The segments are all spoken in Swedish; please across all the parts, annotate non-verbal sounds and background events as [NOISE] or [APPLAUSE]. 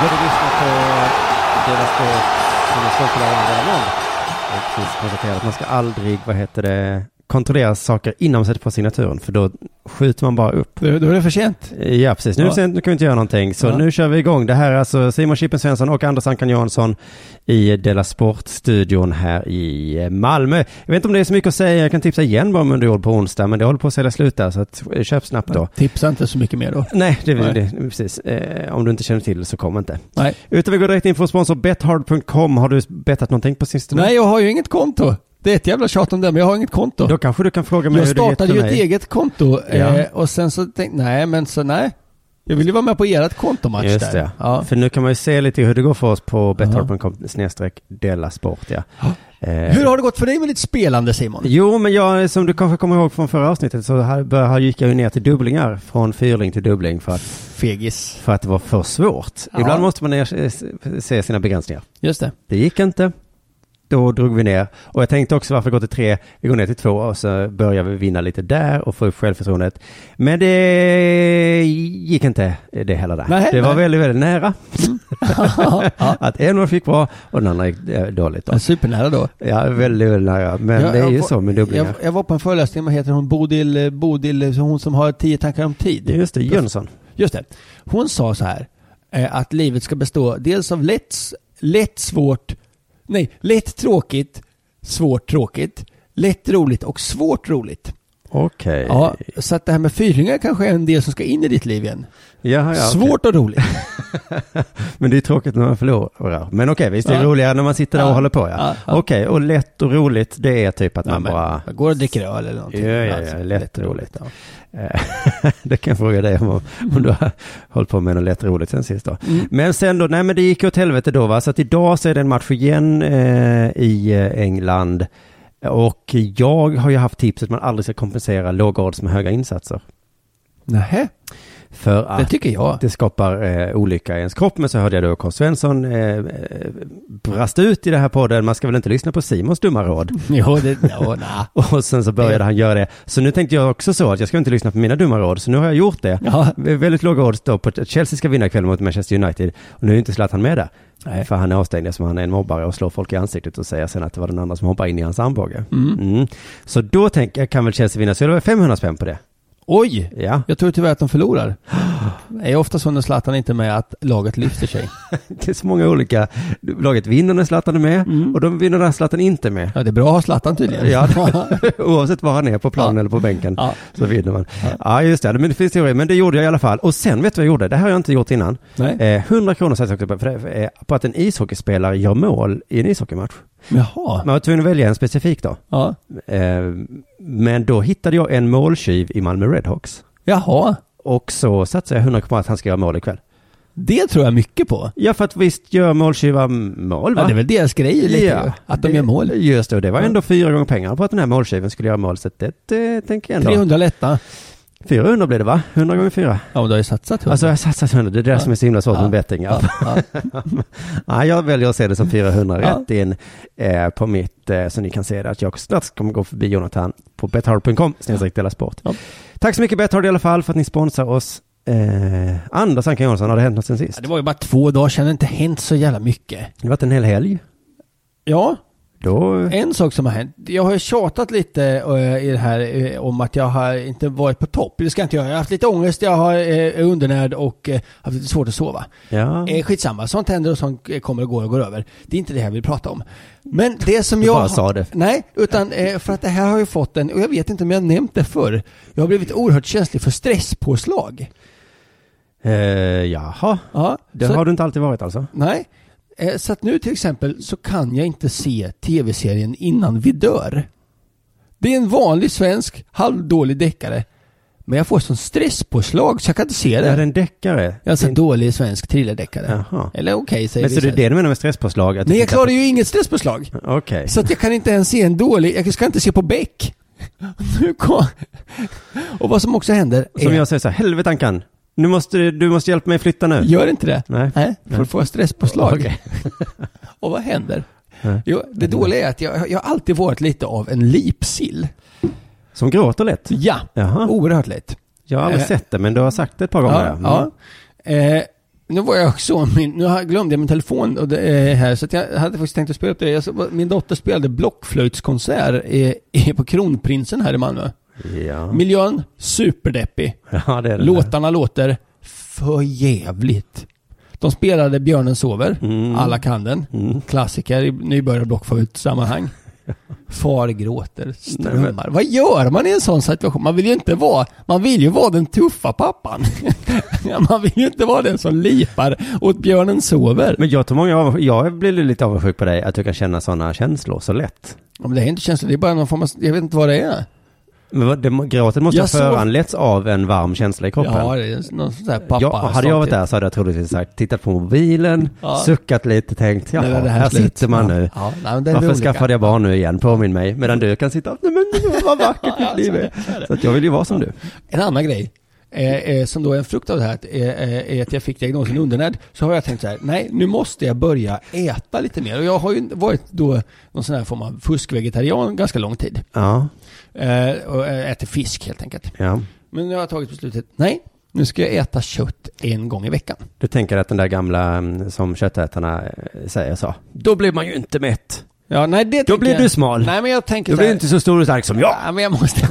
Du lyssnar på Dela Sport som är sport på Arlanda Och precis konstaterat att man ska aldrig, vad heter det, kontrollera saker innan man sätter på signaturen, för då skjuter man bara upp. Då, är det för sent. Ja, precis. Nu, Ja. sen, nu kan vi inte göra någonting, så Ja. nu kör vi igång. Det här är alltså Simon Chippen Svensson och Anders Ankan Jansson i Dela Sport-studion här i eh, Malmö. Jag vet inte om det är så mycket att säga, jag kan tipsa igen bara om underjord på onsdag, men det håller på att sälja slut där, så att, eh, köp snabbt då. Tipsa inte så mycket mer då. Nej, det Nej. det, precis. Eh, om du inte känner till det så kom inte. Nej. Utan vi går direkt in för sponsor Bethard.com. Har du bettat någonting på sistone? Nej, jag har ju inget konto. Det är ett jävla tjat om det, men jag har inget konto. Då kanske du kan fråga mig jag hur det gick startade ju ett mig. eget konto Ja. eh, och sen så tänkte nej men så nej. Jag vill ju vara med på ert kontomatch Just där. det. Ja. För nu kan man ju se lite hur det går för oss på betthard.com snedstreck dela sport. Ja. Eh, Hur har det gått för dig med ditt spelande Simon? Jo, men jag, som du kanske kommer ihåg från förra avsnittet så här, gick jag ju ner till dubblingar från fyrling till dubbling för att, Fegis. för att det var för svårt. Ja. Ibland måste man se sina begränsningar. Just det. Det gick inte. Då drog vi ner. Och jag tänkte också varför gå till tre? Vi går ner till två och så börjar vi vinna lite där och få upp självförtroendet. Men det gick inte det heller där. Nej, det var nej. väldigt, väldigt nära. ja. [LAUGHS] Att en fick bra och den andra gick eh, dåligt. Då. Supernära då. Ja, väldigt, väldigt nära. Men Jag- det är ju var- så med dubblingar. Jag, jag var på en föreläsning, vad heter hon? Bodil, Bodil, hon som har tio tankar om tid. Just det, Jönsson. Just det. Hon sa så här, eh, att livet ska bestå dels av lätt, lätt svårt, nej, lätt tråkigt, svårt tråkigt, lätt roligt och svårt roligt. Okej. Ja, så att det här med fyrlingar kanske är en del som ska in i ditt liv igen. Jaha, ja. Svårt och roligt. [LAUGHS] [LAUGHS] Men det är tråkigt när man förlorar. Men okej, visst det är Ja. roligare när man sitter där och Ja. håller på ja. Ja. Okej, och lätt och roligt det är typ att man bara... jag går och dricker öl eller någonting. Ja, ja, ja, Alltså, lätt och roligt. Eh, [LAUGHS] det kan jag fråga dig om, om du har hållit på med något lätt roligt sen sist då. Mm. Men sen då, nej men det gick åt helvete då va, så att idag så är det en match igen eh, i eh, England. Och jag har ju haft tipset att man aldrig ska kompensera låga odds med höga insatser. Nähä, för det att tycker jag. det skapar eh, olycka i ens kropp. Men så hörde jag då Carl Svensson eh, eh, brast ut i det här podden. Man ska väl inte lyssna på Simons dumma råd. [LAUGHS] Jo, det, na. [LAUGHS] Och sen så började han göra det. Så nu tänkte jag också så att jag ska inte lyssna på mina dumma råd. Så nu har jag gjort det. Ja. Väldigt låga odds då på att Chelsea ska vinna ikväll mot Manchester United. Och nu är inte Zlatan med där. Nej. För han är avstängd eftersom han är en mobbare och slår folk i ansiktet och säger sen att det var den andra som hoppade in i hans armbåge. Mm. Mm. Så då tänker jag, kan väl Chelsea vinna? Så det var 500 spänn på det. Oj! Ja, Jag tror tyvärr att de förlorar. Det [GASPS] är ofta så när Zlatan inte är med att laget lyfter sig. [LAUGHS] det är så många olika. Laget vinner när Zlatan är med Mm. och de vinner när Zlatan inte är med. Ja, det är bra att ha Zlatan tydligen. Ja, [LAUGHS] [LAUGHS] oavsett var han är på planen Ja. eller på bänken Ja. så vinner man. Ja. Ja, just det. Men det finns teorier. Men det gjorde jag i alla fall. Och sen vet du vad jag gjorde? Det här har jag inte gjort innan. Nej. Eh, 100 kronor satte jag också på, för det- eh, på att en ishockeyspelare gör mål i en ishockeymatch. Jaha. Man var tvungen att välja en specifik då. Ja. Eh, men då hittade jag en måltjuv i Malmö Redhawks. Jaha. Och så satsade jag 100 på att han ska göra mål ikväll. Det tror jag mycket på. Ja, för att visst gör måltjuvar mål va? Ja, det är väl deras grej lite ju, Att de det- gör mål. Just det, och det var Ja. ändå fyra gånger pengarna på att den här måltjuven skulle göra mål. Så det, det tänker jag ändå. 300 lätta. 400 blev det va? 100 gånger 4. Ja, men du har ju satsat 100. Alltså jag har satsat 100, det är det Ja. som är så himla svårt Ja. med betting. Ja. ja, [LAUGHS] ja. Ja, jag väljer att se det som 400 Ja. rätt in eh, på mitt, eh, så ni kan se det, att jag snart kommer gå förbi Jonathan på bethard.com, snedstreck dela sport. Tack så mycket Bethard i alla fall för att ni sponsrar oss. Eh, Anders Ankan Jansson, har det hänt något sen sist? Det var ju bara två dagar sedan, det har inte hänt så jävla mycket. Det har varit en hel helg. Ja, Då, en sak som har hänt. Jag har tjatat lite eh, i det här eh, om att jag har inte varit på topp. Det ska jag inte göra. Jag har haft lite ångest, jag har, eh, är undernärd och eh, haft lite svårt att sova. ja. Eh, skitsamma, sånt händer och sånt eh, kommer och går och går över. Det är inte det jag vill prata om. Men det som Du jag... bara sa det. Nej, utan eh, för att det här har ju fått en, och jag vet inte om jag har nämnt det förr. Jag har blivit oerhört känslig för stresspåslag. Eh, jaha, Ja, det så, har du inte alltid varit alltså? Nej. Eh, så att nu till exempel så kan jag inte se tv-serien innan vi dör. Det är en vanlig svensk halvdålig deckare. Men jag får sån stresspåslag så jag kan inte se Är det. det en deckare? Är en dålig svensk thrillerdeckare. Jaha. Eller okej säger Men så det är det du menar med stresspåslag? Att Nej jag klarar ju inget stresspåslag. på- Okej. Så att jag kan inte ens se en dålig, jag ska inte se på Beck. [LAUGHS] Nu kom... Och vad som också händer Som är, jag säger så här, helvete Ankan, nu måste du, måste hjälpa mig flytta nu. gör inte det. Nej. Nej, för får jag stresspåslag. Okej. [LAUGHS] Och vad händer? Nej. Jo, det dåliga är att jag, jag har alltid varit lite av en lipsill. Som gråter lätt? Ja, Jaha. oerhört lätt. Jag har aldrig Eh. sett det, men du har sagt det ett par gånger. Ja, ja. Eh, nu var jag också, min, nu glömde jag min telefon och det är här, så jag hade faktiskt tänkt att spela upp det. Jag, min dotter spelade blockflöjtskonsert i, i, på Kronprinsen här i Malmö. Ja. Miljön, superdeppig. [LAUGHS] ja, det är det. Låtarna låter för jävligt. De spelade Björnen sover, Mm. alla kan den. Mm. Klassiker i nybörjarblockflöjtsammanhang. [LAUGHS] Far gråter, Nej, strömmar. Vad gör man i en sån situation? Man vill ju inte vara, man vill ju vara den tuffa pappan. [LAUGHS] man vill ju inte vara den som lipar åt björnen sover. Men jag tror många av, jag blir lite avundsjuk på dig, att du kan känna sådana känslor så lätt. Ja, men det är inte känslor, det är bara någon form av, jag vet inte vad det är. Men det, gråtet måste Jag ha såg- föranletts av en varm känsla i kroppen. Ja, det är någon sån där pappa. Ja, hade jag varit där så hade jag troligtvis sagt, tittat på mobilen, Ja. suckat lite, tänkt, det här, slut. sitter man ja. nu. Ja, nej, Varför olika. skaffade jag barn nu igen? Påminn mig. Medan du kan sitta, nej men vad vackert [LAUGHS] Ja, mitt liv är. Så att jag vill ju vara som du. En annan grej, eh, eh, som då är en frukt av det här, att, eh, eh, är att jag fick diagnosen undernärd. Så har jag tänkt så här, nej nu måste jag börja äta lite mer. Och jag har ju varit då någon sån här form av fuskvegetarian ganska lång tid. Ja, Eh, och eh, äter fisk helt enkelt. ja. Men nu har jag tagit beslutet, nej, nu ska jag äta kött en gång i veckan. Du tänker att den där gamla mm, som köttätarna säger så. Då blir man ju inte mätt. Ja, nej det Då blir jag- du smal. Nej men jag tänker Då blir du inte så stor och stark som jag. Ja, men jag måste... [LAUGHS]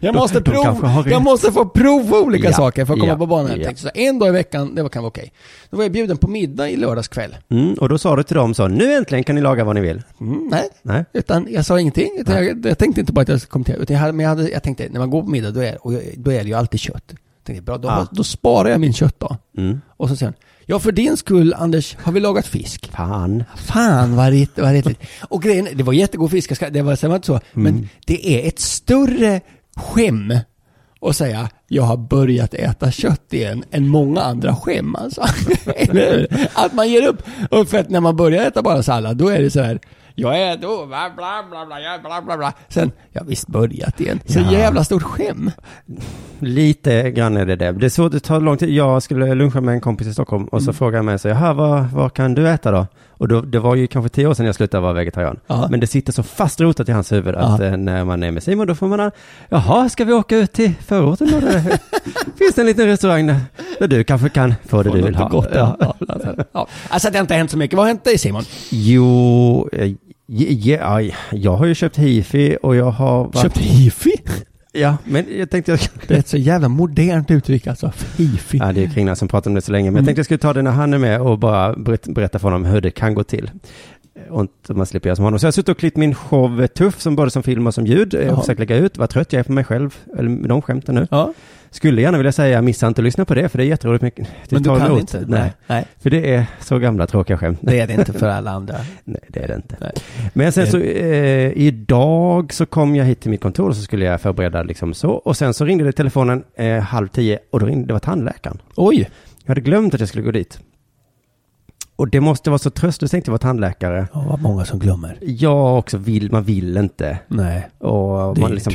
jag måste rätt. Jag måste få prova olika Ja, saker för att komma ja, på banan. Jag ja. tänkte så här, en dag i veckan, det var- kan vara okej. Då var jag bjuden på middag i lördags kväll. Mm, och då sa du till dem så, nu äntligen kan ni laga vad ni vill. Mm, nej, Nej. utan jag sa ingenting. Jag, jag tänkte inte på att jag skulle kommentera. Utan jag, hade, men jag, hade, jag tänkte, när man går på middag då är, och då är det ju alltid kött. Jag tänkte, bra, då, då sparar jag min köttdag. Mm. Och så säger ja för din skull Anders har vi lagat fisk. Fan. Fan vad rätt, vad rätt. Och grejen, det var jättegod fisk, det var, det var inte så. Men det är ett större skäm att säga jag har börjat äta kött igen än många andra skäm alltså. [LAUGHS] Eller hur? Att man ger upp. Och för att när man börjar äta bara sallad då är det så här jag är då, bla bla bla bla, bla bla. Sen, jag har visst börjat igen. Så Ja. jävla stort skäm. Lite grann är det det. Det är så det tar lång tid. Jag skulle luncha med en kompis i Stockholm och så Mm. frågade han mig så, jaha, vad, vad kan du äta då? Och då, det var ju kanske tio år sedan jag slutade vara vegetarian. Ja. Men det sitter så fast rotat i hans huvud att Ja. eh, när man är med Simon då får man, jaha, ska vi åka ut till förorten då? Där [LAUGHS] finns det en liten restaurang där, där du kanske kan få det Få du vill ha. Gott, ja. Ja, alltså, ja. Alltså det har inte hänt så mycket. Vad har hänt dig Simon? Jo, eh, ja, ja, jag har ju köpt hifi och jag har varit, Köpt hifi? Ja, men jag tänkte jag [LAUGHS] Det är ett så jävla modernt uttryck alltså. Hifi. Ja, det är Kringlan som pratar om det så länge. Men jag Mm. tänkte jag skulle ta det när han är med och bara berätt- berätta för honom hur det kan gå till. Inte man slipper göra som honom. Så jag har suttit och klippt min show Tuff, som både som film och som ljud. Jag har försökt lägga ut. Vad trött jag är på mig själv, eller med de skämten nu. Ja, Skulle gärna vilja säga, missa inte att lyssna på det, för det är jätteroligt. Det men du kan emot. inte? Nej. Nej. För det är så gamla tråkiga skämt. Det är det inte för alla andra. [LAUGHS] Nej, det är det inte. Nej. Men sen så, eh, idag så kom jag hit till mitt kontor och så skulle jag förbereda liksom så. Och sen så ringde det telefonen eh, halv tio och då ringde det var tandläkaren. Oj! Jag hade glömt att jag skulle gå dit. Och det måste vara så tröstlöst tänkte jag vara tandläkare. Ja, vad många som glömmer. Jag också vill, man vill inte. Nej. Och man liksom,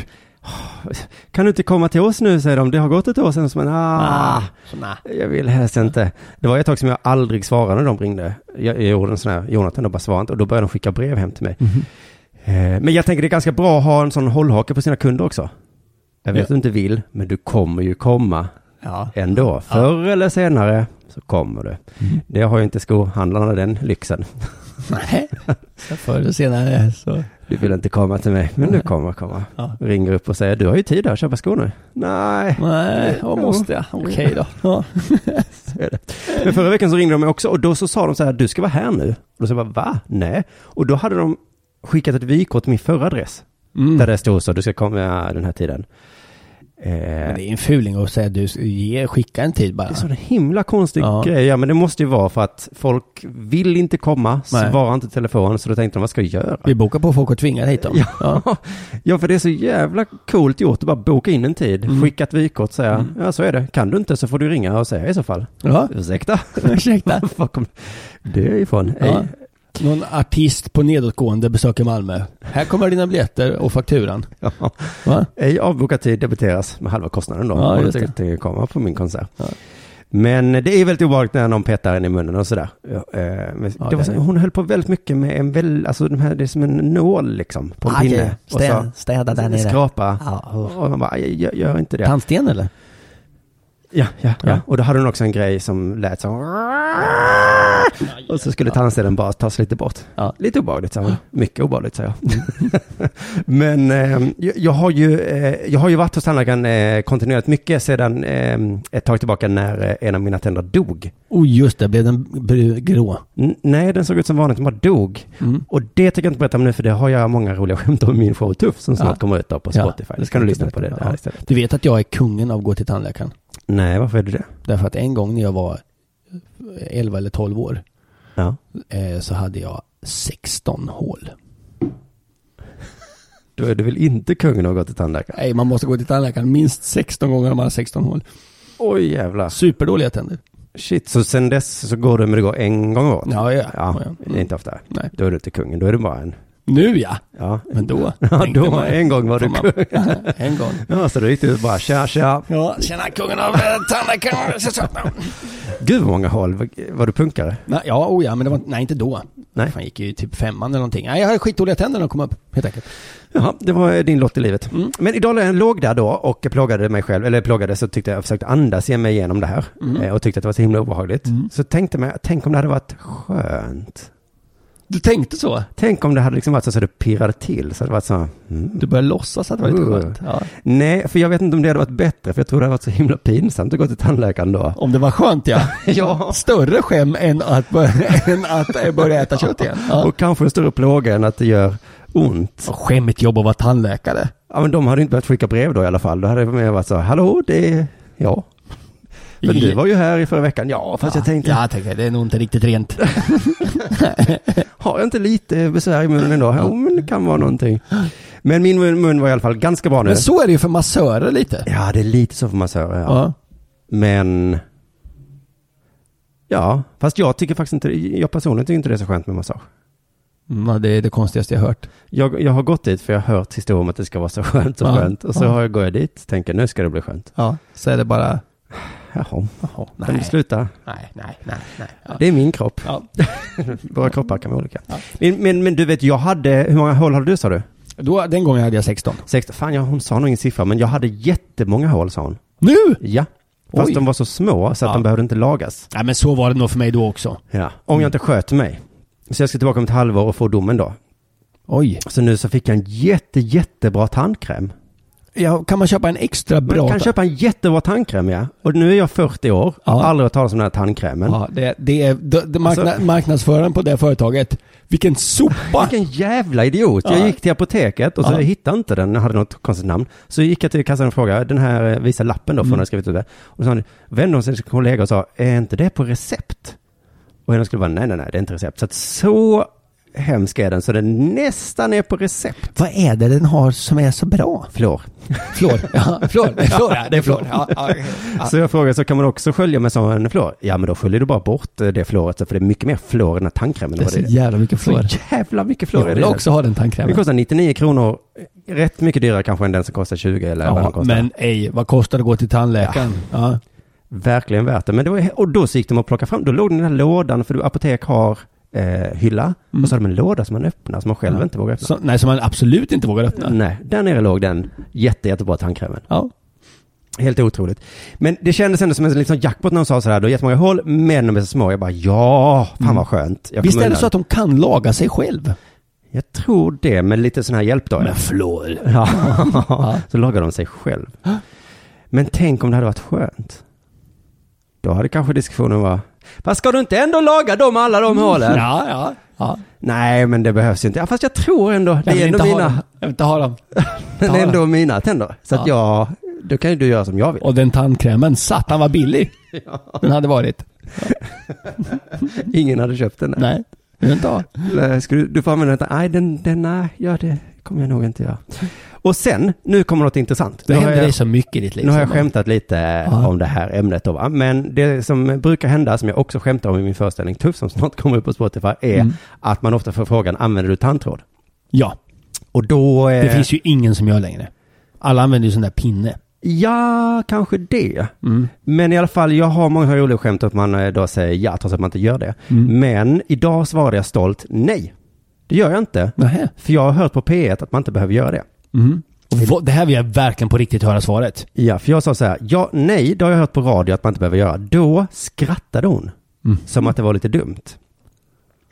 kan du inte komma till oss nu, säger de. Det har gått ett år sedan. Så man, ah, Så nej. jag vill helst inte. Det var ett tag som jag aldrig svarade när de ringde. Jag, jag gjorde en sån här, Jonathan, då bara svarade inte. Och då började de skicka brev hem till mig. Mhm. Eh, Men jag tänker det är ganska bra att ha en sån hållhake på sina kunder också. Jag vet Ja. att du inte vill, men du kommer ju komma Ja. ändå. Förr eller senare så kommer du. Mm. Det har ju inte skohandlarna den lyxen. Nej. Så förr eller senare så... Du vill inte komma till mig, men du kommer komma. Ja. Ringer upp och säger, du har ju tid att köpa skor nu. Nej, Nej, vad måste jag? Okej då. Ja. [LAUGHS] är det. Men förra veckan så ringde de mig också och då så sa de så här, du ska vara här nu. Och då sa jag bara, va? Nej. Och då hade de skickat ett vykort till min förra adress. Mm. Där det stod så, du ska komma den här tiden. Eh, Men det är en fuling att säga du, ge, skicka en tid bara. Det är så en himla konstig Ja. grej. Ja, men det måste ju vara för att folk vill inte komma, Nej. svarar inte i telefon, så då tänkte de, vad ska jag göra? Vi bokar på folk och tvingar hit dem. Ja. ja, för det är så jävla coolt gjort att bara boka in en tid, Mm. skicka ett vykort säga, ja så är det. Kan du inte så får du ringa och säga i så fall. Ja. Ursäkta? Ursäkta. [LAUGHS] Var kom det ifrån? Ja. Någon artist på nedåtgående besöker Malmö. Här kommer dina biljetter och fakturan. [LAUGHS] Ja. Va? Ej avbokad tid debiteras med halva kostnaden då. Ja, om du det. tänkte komma på min konsert. Ja. Men det är väldigt obehagligt när någon petar en i munnen och sådär. Ja, eh, det var så, hon höll på väldigt mycket med en väl, alltså de här, det är som en nål liksom på en Aj, pinne. Och städa, städa där nere. skrapa. Ja, Och man bara, "Aj, gör, gör inte det. Tandsten eller? Ja, ja, ja. Ja. Och då hade hon också en grej som lät så. Och så skulle tandstenen bara tas lite bort. Ja. Lite obehagligt, sa hon. Mycket obehagligt, sa jag. [LAUGHS] Men eh, jag, har ju, eh, jag har ju varit hos tandläkaren eh, kontinuerligt mycket sedan eh, ett tag tillbaka när eh, en av mina tänder dog. Oh just det, blev den grå? N- nej, den såg ut som vanligt, den bara dog. Mm. Och det tänker jag inte berätta om nu, för det har jag många roliga skämt om i min show Tuff, som snart Ja. kommer ut på Ja, Spotify. det Det ska du lyssna på det Ja. istället. Du vet att jag är kungen av att gå till tandläkaren? Nej, varför är det det? Därför att en gång när jag var 11 eller 12 år Ja. eh, så hade jag 16 hål. Då är du väl inte kungen av att gå till tandläkaren? Nej, man måste gå till tandläkaren minst 16 gånger om man har 16 hål. Oj jävlar. Superdåliga tänder. Shit, så sen dess så går du, men det går en gång året? Ja, ja. Ja, ja. det är inte ofta. Nej. Då är du inte kungen, då är du bara en... Nu ja, Ja, men då. [LAUGHS] ja då, man- en gång var du man- kung. [LAUGHS] en gång. Ja, så då gick du bara tja, tja. Ja, tjena kungen av eh, tandläkaren. Gud vad många hål. Var, var du punkare? Nej, Ja, oh ja, men det var, nej inte då. Nej. Fan, gick ju typ femman eller någonting. Nej, jag hade skitdåliga tänder när de kom upp, helt enkelt. Jaha, det var din lott i livet. Mm. Men idag när jag låg där då och plågade mig själv, eller plågade så tyckte jag, jag försökte andas mig igenom det här. Mm. eh, Och tyckte att det var så himla obehagligt. Mm. Så tänkte jag, tänk om det hade varit skönt. Du tänkte så? Tänk om det hade liksom varit så att det pirrade till. Så det varit så, mm. Du började låtsas att det var lite Uh. skönt? Ja. Nej, för jag vet inte om det hade varit bättre, för jag tror det hade varit så himla pinsamt att gå till tandläkaren då. Om det var skönt ja. [LAUGHS] Ja. Större skäm än att, börja, [LAUGHS] än att börja äta kött igen. Ja. Och kanske en större plåga än att det gör ont. Och skämmigt jobb att vara tandläkare. Ja, men de hade inte börjat skicka brev då i alla fall. Då hade det mer varit så, hallå, det är jag. Men du var ju här i förra veckan. Ja, fast jag tänkte, Ja, jag tänkte det är nog inte riktigt rent. [LAUGHS] har jag inte lite besvär i munnen ändå? Jo, men det kan vara någonting. Men min mun, mun var i alla fall ganska bra nu. Men så är det ju för massörer lite. Ja, det är lite så för massörer, ja. Ja. Men... Ja, fast jag tycker faktiskt inte, jag personligen tycker inte det är så skönt med massage. Mm, det är det konstigaste jag hört. Jag, jag har gått dit för jag har hört historier om att det ska vara så skönt och Ja, skönt. Och så ja. har jag går jag dit, tänker nu ska det bli skönt. Ja, så är det bara... Jaha, Jaha, kan du sluta? nej, nej, nej, nej. Ja. Det är min kropp. Ja. [LAUGHS] Våra kroppar kan vara olika. Ja. Men, men, men du vet, jag hade, hur många hål hade du sa du? Då, den gången hade jag 16. 16, fan ja, hon sa nog ingen siffra, men jag hade jättemånga hål sa hon. Nu? Ja. Fast Oj. de var så små så att Ja. de behövde inte lagas. Nej men så var det nog för mig då också. Ja. Om jag inte sköt mig. Så jag ska tillbaka om ett halvår och få domen då. Oj. Så nu så fick jag en jätte, jättebra tandkräm. Ja, kan man köpa en extra bra... Man kan köpa en jättebra tandkräm ja. Och nu är jag 40 år, Ja. aldrig hört talas om den här tandkrämen. Ja, det, det är det, det markna, Alltså- marknadsföraren på det företaget. Vilken sopa! Vilken jävla idiot. Ja. Jag gick till apoteket och så Ja. hittade inte den, jag hade något konstigt namn. Så gick jag till kassan och frågade, den här eh, visa lappen då, för Mm. hon hade skrivit ut det. Och så vände hon sig till sin kollega och sa, är inte det på recept? Och henne skulle vara, nej, nej, nej, det är inte recept. Så att så hemsk är den, så den nästan är på recept. Vad är det den har som är så bra? Fluor. [LAUGHS] Flor. Ja, flor. Det flor, ja. Det är flor. Ja, ja, ja. Så jag frågade, så kan man också skölja med sån fluor? Ja, men då sköljer du bara bort eh, det fluoret, för det är mycket mer fluor i den här tandkrämen. Det är så det jävla mycket flor. Så jävla mycket fluor Jag vill det. också ha den Det tandkrämen. kostar 99 kronor, rätt mycket dyrare kanske än den som kostar 20 eller vad den Ja, kostar. men ej, vad kostar det att gå till tandläkaren? Ja. Verkligen värt det. Men det var, och då så gick de att plocka fram, då låg den här lådan, för du, apotek har eh, hylla, Mm. och så har de en låda som man öppnar, som man själv Ja. inte vågar öppna. Så, nej, som man absolut inte vågar öppna. Nej, där nere låg den jätte, jättebra tandkrämen. Ja. Helt otroligt. Men det kändes ändå som en liksom jackpot när de sa sådär, du har jättemånga hål, men de är så små. Jag bara, ja, fan vad skönt. Jag Mm. Visst är det undan. så att de kan laga sig själv? Jag tror det, med lite sån här hjälp då. Med flor. [LAUGHS] [LAUGHS] Ja, så lagar de sig själv. Men tänk om det hade varit skönt. Då hade kanske diskussionen var, fast ska du inte ändå laga dem alla de hålen? Ja, ja. ja. Nej, men det behövs inte. Ja, fast jag tror ändå, det är ändå mina. Jag vill inte ha dem. [LAUGHS] det är ändå mina tänder. Så att jag Då kan ju du göra som jag vill. Och den tandkrämen, satan vad billig [LAUGHS] den hade varit. [LAUGHS] Ingen hade köpt den. Nej, vill inte ha. Ska du, du får använda den. Nej, den, den, nej, ja det kommer jag nog inte göra. Och sen, nu kommer något intressant. Det Nu har händer dig så mycket i ditt liv. Nu har jag skämtat lite Ja. om det här ämnet då, va? men det som brukar hända, som jag också skämtar om i min föreställning Tuff, som snart kommer upp på Spotify, är Mm. att man ofta får frågan, använder du tandtråd? Ja, Och då... eh, det finns ju ingen som gör längre. Alla använder ju sån där pinne. Ja, kanske det. Mm. Men i alla fall, jag har många roliga skämt att man eh, då säger ja, trots att man inte gör det. Mm. Men idag svarade jag stolt nej. Det gör jag inte. Nähä. För jag har hört på P1 att man inte behöver göra det. Mm. Det här vill jag verkligen på riktigt höra svaret. Ja, för jag sa så här, ja, nej, det har jag hört på radio att man inte behöver göra. Då skrattade hon, Mm. som att det var lite dumt.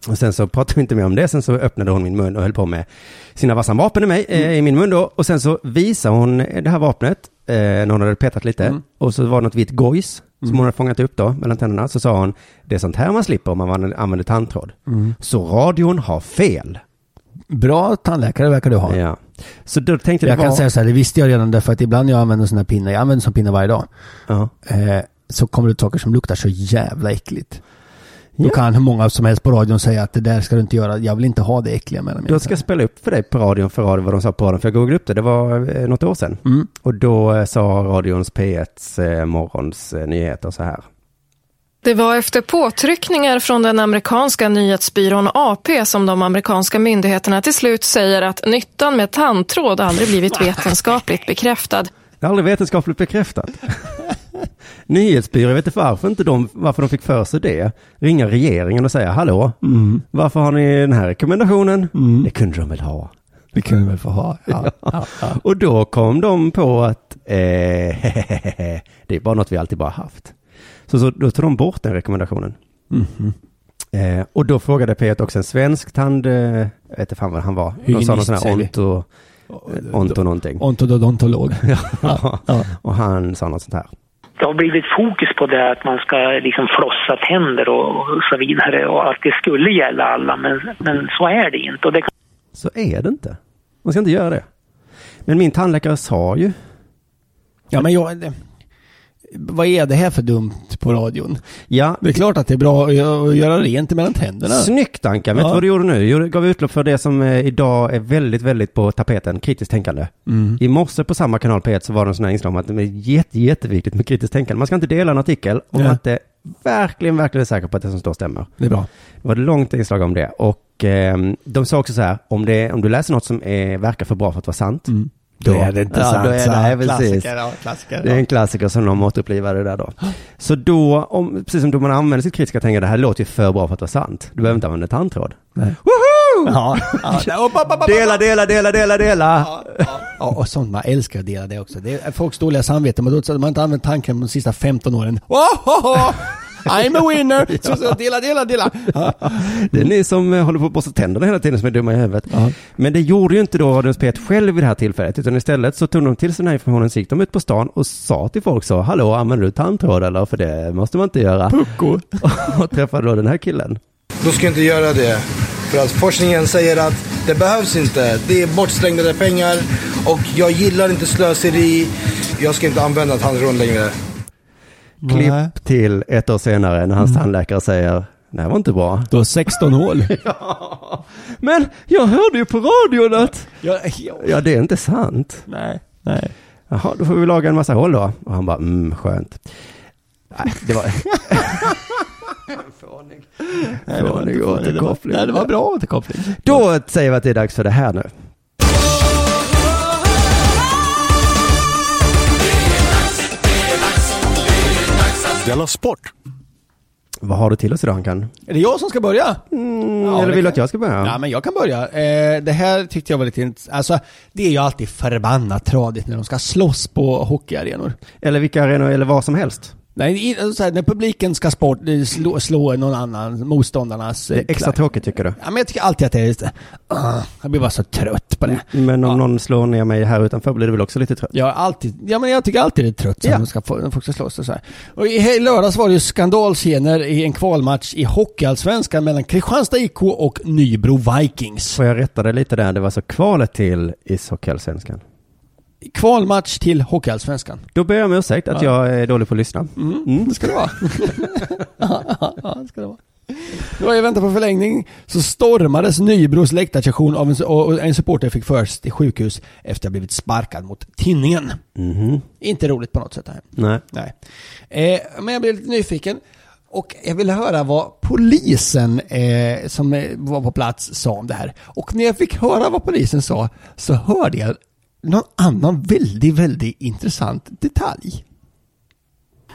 Och sen så pratade vi inte mer om det, sen så öppnade hon min mun och höll på med sina vassa vapen i mig, eh, i min mun då. Och sen så visade hon det här vapnet, eh, när hon hade petat lite. Mm. Och så var det något vitt gojs, som hon hade fångat upp då, mellan tänderna. Så sa hon, det är sånt här man slipper om man använder- använder tandtråd. Mm. Så radion har fel. Bra tandläkare verkar du ha. Ja. Så då tänkte det Jag kan var... säga så här, det visste jag redan därför att ibland jag använder sån här pinne, jag använder sån pinne varje dag, Ja. eh, så kommer det saker som luktar så jävla äckligt. Då Ja. kan hur många som helst på radion säga att det där ska du inte göra, jag vill inte ha det äckliga mellan mina Jag ska spela upp för dig på radion för radio vad de sa på radion, för jag googlade upp det, det var eh, något år sedan. Mm. Och då eh, sa radions P1s eh, morgons eh, nyheter så här. Det var efter påtryckningar från den amerikanska nyhetsbyrån AP som de amerikanska myndigheterna till slut säger att nyttan med tandtråd aldrig blivit vetenskapligt bekräftad. Det är aldrig vetenskapligt bekräftat. [LAUGHS] Nyhetsbyrå, jag vet inte varför inte de, varför de fick för sig det. Ringa regeringen och säga hallå, Mm. varför har ni den här rekommendationen? Mm. Det kunde de väl ha. Det kunde vi väl få ha. Ja. Ja. [LAUGHS] Ja. Och då kom de på att eh, [LAUGHS] det är bara något vi alltid bara haft. Så, så då tog de bort den rekommendationen. Mhm. Eh, och då frågade P1 också en svensk tand, eh, jag vet inte fan vad han var. De sa någon sån här onto, onto någonting. Ontododontolog. [LAUGHS] Ja. Ja. Och han sa något sånt här. det har blivit fokus på det att man ska liksom flossa tänder och, och så vidare och att det skulle gälla alla men, men så är det inte. Och det Så är det inte. Man ska inte göra det. Men min tandläkare sa ju, ja, men jag... det- Vad är det här för dumt på radion? ja, Det är klart att det är bra att gö- att göra rent mellan tänderna. snyggt Anka, vet du Ja. vad du gjorde nu? Du gav utlopp för det som eh, idag är väldigt, väldigt på tapeten, kritiskt tänkande. Mm. I morse på samma kanal P1 så var det en sån här inslag om att det är jätte, jätteviktigt med kritiskt tänkande. Man ska inte dela en artikel om Ja. man inte verkligen, verkligen är säker på att det som står stämmer. Det är bra. Det var ett långt inslag om det. Och eh, de sa också så här, om, det, om du läser något som är, verkar för bra för att vara sant, Mm. Då Då är det inte ja, sant. då är det- nej, klassiker, ja, klassiker. det är en klassiker som de återupplivade där då. Så då, om, precis som då man använder sitt kritiska tänkande, det här låter ju för bra för att vara sant. Du behöver inte använda tandtråd. Nej. Woho! Ja, ja. Dela, dela, dela, dela, dela! Ja, ja. ja, och sånt man älskar att dela det också. Det är folks dåliga samvete, men då att man inte använt tanken de sista 15 åren. Ohoho! I'm a winner! [LAUGHS] Så, så, dela, dela, dela. Ja. Det är ni som eh, håller på att borsta tänderna hela tiden som är dumma i huvudet. Ja. Men det gjorde ju inte då Radions P1 själv vid det här tillfället, utan istället så tog de till sig den här informationen, så gick de ut på stan och sa till folk så, hallå, använder du tandtråd eller? För det måste man inte göra. Pucko. [LAUGHS] och träffade då den här killen. Då ska jag inte göra det. För att forskningen säger att det behövs inte. Det är bortslängda pengar och jag gillar inte slöseri. Jag ska inte använda tandtråd längre. Klipp till ett år senare när hans tandläkare säger, det här var inte bra. Du har 16 hål. [LAUGHS] Men jag hörde ju på radion att... Ja, ja. Ja, det är inte sant. Nej, nej. Jaha, då får vi laga en massa hål då. Och han bara, mm, skönt. Nej, det var... [LAUGHS] Fånig. Nej, det var inte återkoppling. Nej, det var bra återkoppling. Då säger vi att det är dags för det här nu. Della Sport! Vad har du till oss idag, Ankan? Är det jag som ska börja? Mm, Ja, eller det vill du att jag ska börja? Ja, men jag kan börja. Eh, det här tyckte jag var lite int- Alltså, det är ju alltid förbannat tradigt när de ska slåss på hockeyarenor. Eller vilka arenor, eller vad som helst. Nej, så här, när publiken ska sport, eh, slå, slå någon annan, motståndarnas... Det eh, är extra klack. tråkigt tycker du. Ja, men jag tycker alltid att det är. Uh, jag blir bara så trött på det. Men om Ja. någon slår ner mig här utanför blir du väl också lite trött? Jag, har alltid, ja, men jag tycker alltid det är trött Ja. när ska när folk ska slåss och så här. Och i lördags var det ju skandalscener i en kvalmatch i Hockeyallsvenskan mellan Kristianstad IK och Nybro Vikings. Får jag rätta dig lite där? Det var så kvalet till ishockeyallsvenskan. Kvalmatch till Hockeyallsvenskan. Då ber jag om ursäkt att jag är dålig på att lyssna. Mm, Mm. det ska det vara. ja, [LAUGHS] ja, [LAUGHS] ja, det ska det vara. Då jag väntar på förlängning så stormades Nybros läktarsession av en, och en supporter fick föras till sjukhus efter att ha blivit sparkad mot tinningen. Mhm. Inte roligt på något sätt här. Nej. Nej. Eh, men jag blev lite nyfiken. Och jag ville höra vad polisen eh, som var på plats sa om det här. Och när jag fick höra vad polisen sa så hörde jag någon annan väldigt, väldigt intressant detalj.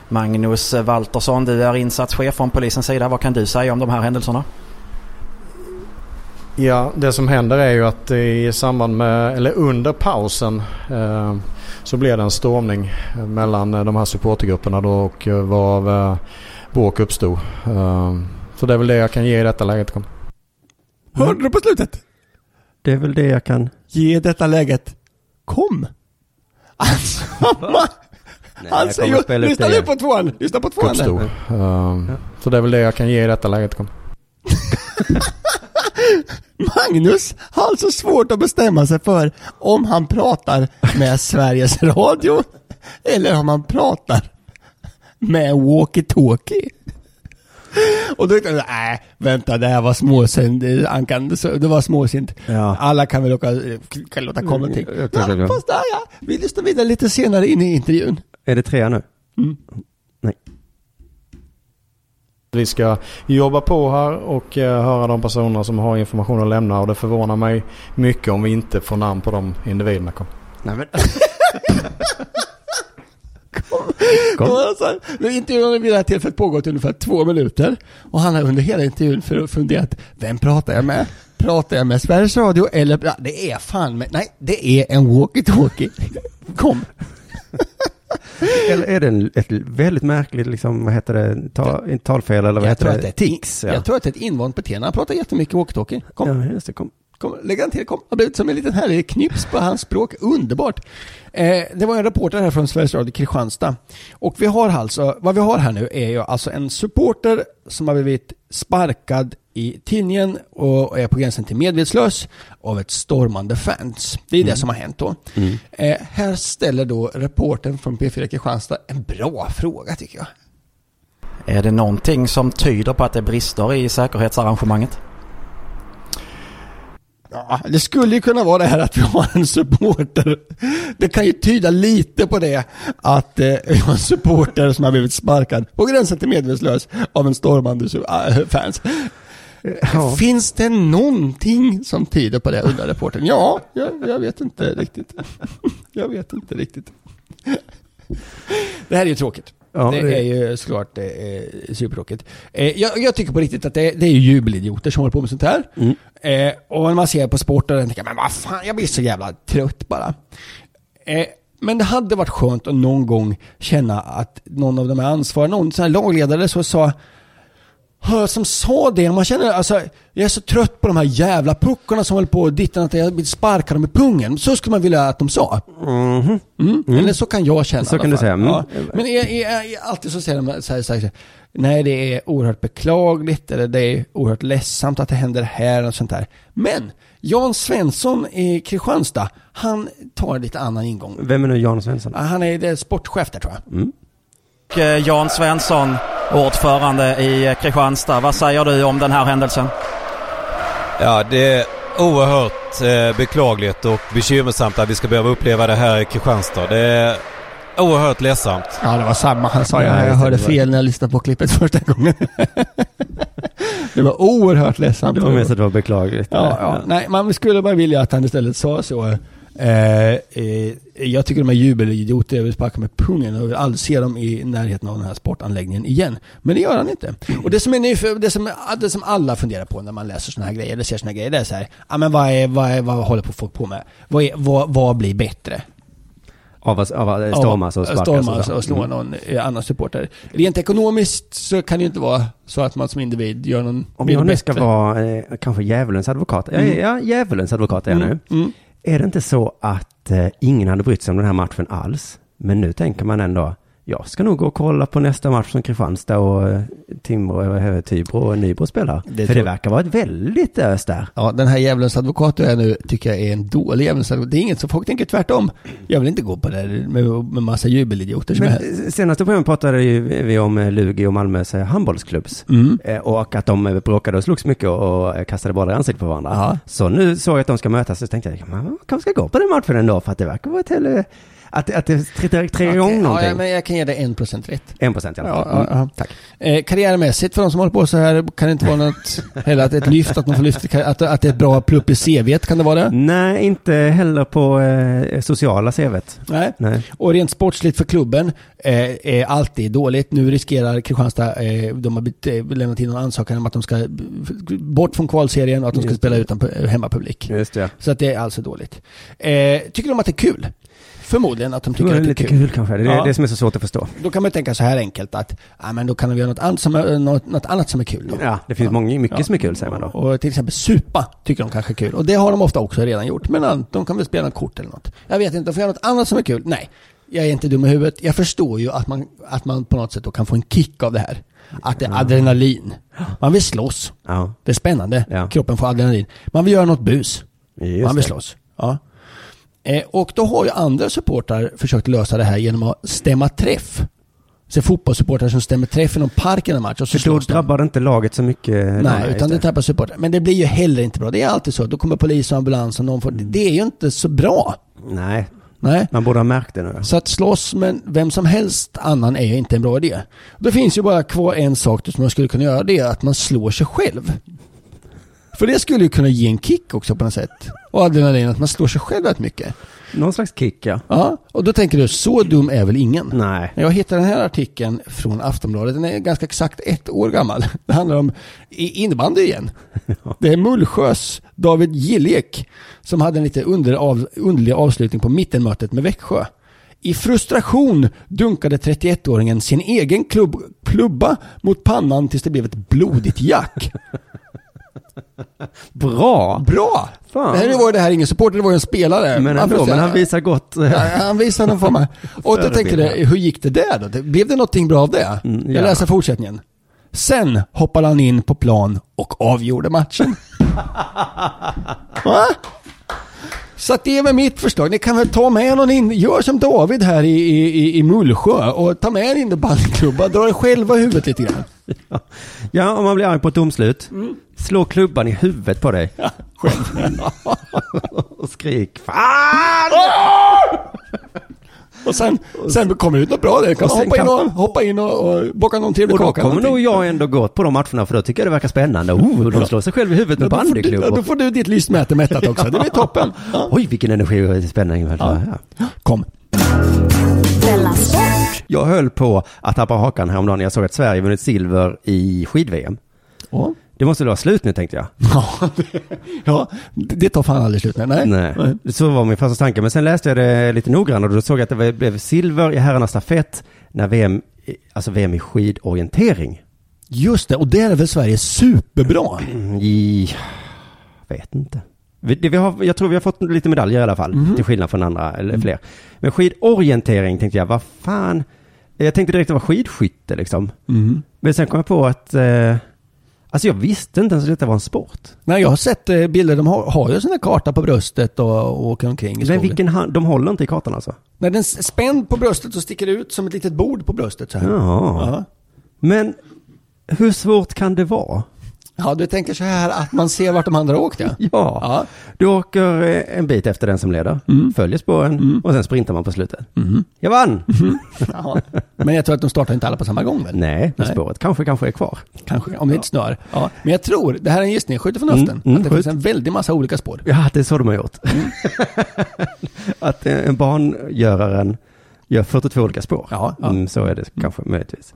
Magnus Waltersson, du är insatschef från polisens sida. Vad kan du säga om de här händelserna? Ja, det som händer är ju att i samband med, eller under pausen eh, så blev det en stormning mellan de här supportergrupperna då och eh, varav eh, bråk uppstod. Eh, så det är väl det jag kan ge i detta läget. Hörde du på slutet? Det är väl det jag kan... Ge detta läget kom. Alltså, [LAUGHS] man, jag kommer ju, spela upp lyssna nu på tvåan, lyssna på tvåan Uppstod. där. Eh, så det är väl det jag kan ge i detta läget. Kom. [LAUGHS] Magnus har alltså svårt att bestämma sig för om han pratar med [LAUGHS] Sveriges Radio eller om han pratar med walkie-talkie. [LAUGHS] Och då tänkte jag, nej, vänta, det här var småsint. Han kan, det var småsint. Ja. Alla kan väl åka, kan låta komma någonting. Ja, kan. fast där ja, vi lyssnar vidare lite senare in i intervjun. Är det tre nu? Vi ska jobba på här och eh, höra de personer som har information att lämna och det förvånar mig mycket om vi inte får namn på de individerna. Kom. Nej men... [LAUGHS] Nu intervjun har vid det här tillfället pågått ungefär två minuter. Och han har under hela intervjun för funderat, vem pratar jag med? Pratar jag med Sveriges Radio eller, ja, det är fan med, nej, det är en walkie-talkie. Kom. Eller är det en, ett väldigt märkligt, liksom, vad heter det, ta, inte talfel eller vad Jag heter tror, det? att det är ett, Tics, ja. jag tror att det är ett invant beteende. Han pratar jättemycket walkie-talkie. Kom. Ja, just det, kom. Kom, lägg han till, kom. Har blivit som en liten härlig knips på hans språk. Underbart. Eh, det var en reporter här från Sveriges Radio Kristianstad. Och vi har alltså, vad vi har här nu är ju alltså en supporter som har blivit sparkad i tinningen och är på gränsen till medvetslös av ett stormande fans. Det är det som har hänt då. Eh, här ställer då reportern från P4 Kristianstad en bra fråga tycker jag. Är det någonting som tyder på att det brister i säkerhetsarrangemanget? Ja, det skulle ju kunna vara det här att vi har en supporter. Det kan ju tyda lite på det att eh, vi har en supporter som har blivit sparkad på gränsen till medvetslös av en stormande äh, fans. Finns det någonting som tyder på det undrar reportern. Ja, jag, jag vet inte riktigt. [LAUGHS] Jag vet inte riktigt. Det här är ju tråkigt. Ja, det det- är ju såklart det är supertråkigt. Eh, jag, jag tycker på riktigt att det, det är ju jubelidioter som håller på med sånt här. Mm. Eh, och när man ser på sporten tänker man, men vad fan, jag blir så jävla trött bara. Eh, men det hade varit skönt att någon gång känna att någon av de här ansvariga, någon sån här lagledare så sa Hör, som sa det, man känner alltså, jag är så trött på de här jävla puckorna som håller på och dittan att jag vill sparka dem i pungen. Så skulle man vilja att de sa. Mhm. Mm. Eller så kan jag känna Så kan du säga, mm. Ja. Men är, är, är, alltid så säger de så här, så här, nej det är oerhört beklagligt eller det är oerhört ledsamt att det händer här och sånt där. Men Jan Svensson i Kristianstad, han tar en lite annan ingång. Vem är nu Jan Svensson? Han är sportchef där tror jag. Och, eh, Jan Svensson, ordförande i eh, Kristianstad. Vad säger du om den här händelsen? Ja, det är oerhört eh, beklagligt och bekymmersamt att vi ska behöva uppleva det här i Kristianstad. Det är oerhört ledsamt. Ja, det var samma han sa. Jag, jag hörde fel när jag lyssnade på klippet [LAUGHS] första gången. [LAUGHS] det var oerhört ledsamt. Det var mest att det var beklagligt. Ja, ja. Nej, man skulle bara vilja att han istället sa så. Eh, eh, jag tycker de är jubelidioter. Jag vill sparka med pungen och vill aldrig se dem i närheten av den här sportanläggningen igen. Men det gör han inte. Och det som, är ny, det som, det som alla funderar på när man läser sådana här grejer, eller ser sådana här grejer, det är så här, ja men vad, är, vad, är, vad håller på folk på med? Vad, är, vad, vad blir bättre? Av att, av att stormas och sparkas Stormas och slå Mm. någon eh, annan supporter. Rent ekonomiskt så kan det ju inte vara så att man som individ gör någon Om jag nu ska vara eh, kanske djävulens advokat. Mm. Ja, djävulens advokat är jag Mm, nu. mm. Är det inte så att eh, ingen hade brytt sig om den här matchen alls? Men nu tänker man ändå, jag ska nog gå och kolla på nästa match som Kristianstad och eh, Timrå, eh, Tybro och Nybro spelar. Det För det verkar vara ett väldigt ös där. Ja, den här djävulens advokat du är nu tycker jag är en dålig djävulens advokat. Det är inget som folk tänker tvärtom. Jag vill inte gå på det med, med massa jubelidioter som Men är... senaste programmet pratade ju vi om eh, Lugi och Malmös handbollsklubbs. Mm. Och att de bråkade och slogs mycket och kastade bollar i ansiktet på varandra. Ja. Så nu såg jag att de ska mötas så tänkte jag, man kanske ska gå på den matchen ändå för att det verkar vara ett. Att, att det trillar tre igång någonting. ja, men jag kan ge dig en procent rätt. En procent i alla fall. Ja, ja. Mm, Tack. Eh, karriärmässigt för de som håller på så här kan det inte vara något, [LAUGHS] heller att ett lyft, att man får lyft, att, att det är ett bra plupp i CVt, kan det vara det? Nej, inte heller på eh, sociala CVt. Nej. Nej. Och rent sportsligt för klubben eh, är alltid dåligt. Nu riskerar Kristianstad, eh, de har bet- eh, lämnat in en ansökan om att de ska bort från kvalserien och att de ska Just spela utan pu- hemmapublik. Just det. Så att det är alltså dåligt. Eh, tycker de att det är kul? Förmodligen att de Det tycker var att det är lite kul. kul kanske. Det är Ja. det som är så svårt att förstå. Då kan man tänka så här enkelt att ja, men då kan de göra något annat som är, något, något annat som är kul. Då. Ja, det finns många, mycket Ja. som är kul säger man då. Och till exempel supa tycker de kanske är kul. Och det har de ofta också redan gjort. Men ja, de kan väl spela något kort eller något. Jag vet inte, de får göra något annat som är kul. Nej, jag är inte dum i huvudet. Jag förstår ju att man, att man på något sätt då kan få en kick av det här. Att det är adrenalin. Man vill slåss. Ja. Det är spännande. Ja. Kroppen får adrenalin. Man vill göra något bus. Just man vill det. slåss. Ja. Eh, och då har ju andra supportrar försökt lösa det här genom att stämma träff. Så fotbollssupportrar som stämmer träff i någon park en match och så För då drabbar det inte laget så mycket. Nej, Nej, utan det tappar supportrar. Men det blir ju heller inte bra. Det är alltid så. Då kommer polis och ambulans och någon får... Det är ju inte så bra. Nej, Nej. man borde ha märkt det nu. Så att slåss med vem som helst annan är ju inte en bra idé. Då finns ju bara kvar en sak som man skulle kunna göra. Det är att man slår sig själv. För det skulle ju kunna ge en kick också på något sätt. Och adrenalin, att man slår sig själv rätt mycket. Någon slags kick ja. Ja, och då tänker du, så dum är väl ingen? Nej. Jag hittade den här artikeln från Aftonbladet. Den är ganska exakt ett år gammal. [LAUGHS] Det handlar om innebandy igen. [LAUGHS] Det är Mullsjös David Gillek som hade en lite under av, underlig avslutning på mittenmötet med Växjö. I frustration dunkade 31-åringen sin egen klubb, klubba mot pannan tills det blev ett blodigt jack. [LAUGHS] Bra! Bra! Fan. Det här var det här ingen supporter, det var ju en spelare. Men ändå, säga- men han visar gott. Ja, han visar någon form av... [LAUGHS] Och då tänker du, hur gick det där då? Blev det någonting bra av det? Mm, ja. Jag läser fortsättningen. Sen hoppade han in på plan och avgjorde matchen. [LAUGHS] Va? Så att det är väl mitt förslag. Ni kan väl ta med någon in, gör som David här i, i, i- Mullsjö och ta med en innebandyklubba, dra er själva i huvudet lite grann. [LAUGHS] Ja, om man blir arg på ett domslut. Slå klubban i huvudet på dig. [LAUGHS] och skrik. Fan! [LAUGHS] Och sen, sen kommer det ut något bra där. Kan Och sen hoppa in och, hoppa in och, och bocka någon trevlig Och då kaka. kommer nog jag ändå gå på de matcherna för då tycker jag det verkar spännande. Oh, de slår sig själv i huvudet med Ja, då får du- ja, Då bandyklubbor. får du ditt lystmäte mättat också. Det blir [LAUGHS] toppen. Ja. Oj, vilken energi och spänning. Ja. Kom. Della Sport. Jag höll på att tappa hakan häromdagen när jag såg att Sverige vunnit silver i skid-VM. Ja. Det måste vara slut nu tänkte jag. [LAUGHS] Ja, det, ja, det tar fan aldrig slut. Nej. Nej. Nej. Så var min första tanke. Men sen läste jag det lite noggrannare och då såg jag att det blev silver i herrarnas stafett när VM, alltså VM i skidorientering. Just det, och där är väl Sverige superbra. I, vet inte. Vi, det, vi har, jag tror vi har fått lite medaljer i alla fall, Mhm. till skillnad från andra, eller fler. Men skidorientering tänkte jag, vad fan. Jag tänkte direkt att det var skidskytte liksom. Mm. Men sen kom jag på att, eh, alltså jag visste inte ens att detta var en sport. Nej, jag har sett eh, bilder, de har, har ju där karta på bröstet och, och åker omkring i Men skogen. vilken hand, de håller inte i kartan alltså? När den spänd på bröstet så sticker ut som ett litet bord på bröstet så här. Jaha. Ja. Men hur svårt kan det vara? Ja, du tänker så här att man ser vart de andra åkte? Ja. Ja. Du åker eh, en bit efter den som leder, Mm. följer spåren och sen sprintar man på slutet. Mhm. Jag vann! [LAUGHS] Ja. Men jag tror att de startar inte alla på samma gång väl? Nej, men Nej. spåret kanske, kanske är kvar. Kanske, om det inte snör. Ja. Men jag tror, det här är en gissning, skjut från höften, Mm, mm, att det skjut. finns en väldig massa olika spår. Ja, det är så de har gjort. Mm. [LAUGHS] att eh, en bangöraren gör 42 olika spår. Ja, ja. Mm, så är det kanske möjligtvis.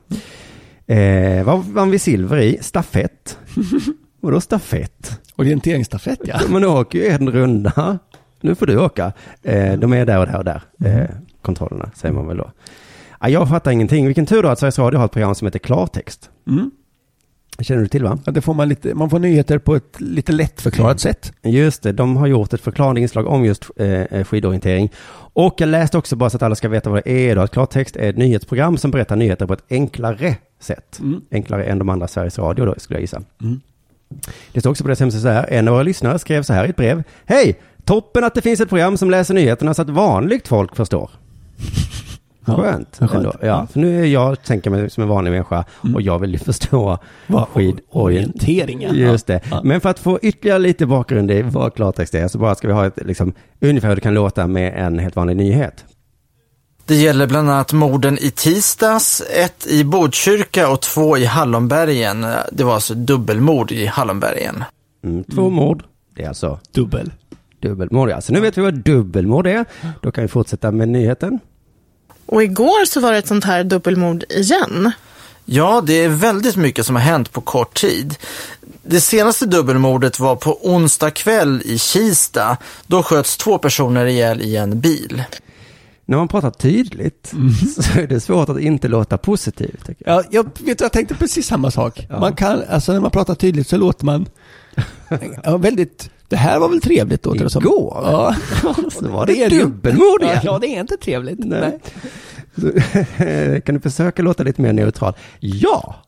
Eh, vann vi silver i? Stafett. [LAUGHS] Vadå stafett? Orienteringsstafett ja. [LAUGHS] Man åker ju en runda. Nu får du åka. Eh, de är där och där och där. Eh, kontrollerna säger man väl då. Ja, jag fattar ingenting. Vilken tur då att Sveriges Radio har ett program som heter Klartext. Mm. Känner du till va? Ja, det får man, lite, man får nyheter på ett lite lättförklarat sätt. Just det, de har gjort ett förklarande inslag om just eh, skidorientering. Och jag läste också bara så att alla ska veta vad det är då, att Klartext är ett nyhetsprogram som berättar nyheter på ett enklare sätt. Mm. Enklare än de andra Sveriges Radio då, skulle jag gissa. Mm. Det står också på deras hemsida så här, en av våra lyssnare skrev så här i ett brev. Hej! Toppen att det finns ett program som läser nyheterna så att vanligt folk förstår. [LAUGHS] Ja, Skönt. vad skönt. Ändå. Ja, för nu är jag, tänker mig som en vanlig människa och jag vill ju förstå Vad- skidorientering. orienteringen. Just det. Ja. Men för att få ytterligare lite bakgrund i vad klartext är så bara ska vi ha ett, liksom, ungefär hur det kan låta med en helt vanlig nyhet. Det gäller bland annat morden i tisdags, ett i Botkyrka och två i Hallonbergen. Det var alltså dubbelmord i Hallonbergen. Mm, två mord. Det är alltså Dubbel. dubbelmord. Ja. Så nu vet vi vad dubbelmord är. Då kan vi fortsätta med nyheten. Och igår så var det ett sånt här dubbelmord igen. Ja, det är väldigt mycket som har hänt på kort tid. Det senaste dubbelmordet var på onsdag kväll i Kista. Då sköts två personer ihjäl i en bil. När man pratar tydligt så är det svårt att inte låta positiv. Tycker jag. Ja, jag vet jag tänkte precis samma sak. Ja. Man kan, alltså när man pratar tydligt så låter man ja, väldigt, det här var väl trevligt låter det som. Igår? Ja. [LAUGHS] Så var det ju- dubbelmord igen. Ja, det är inte trevligt. Nej. Så, [LAUGHS] kan du försöka låta lite mer neutral? Ja! [LAUGHS]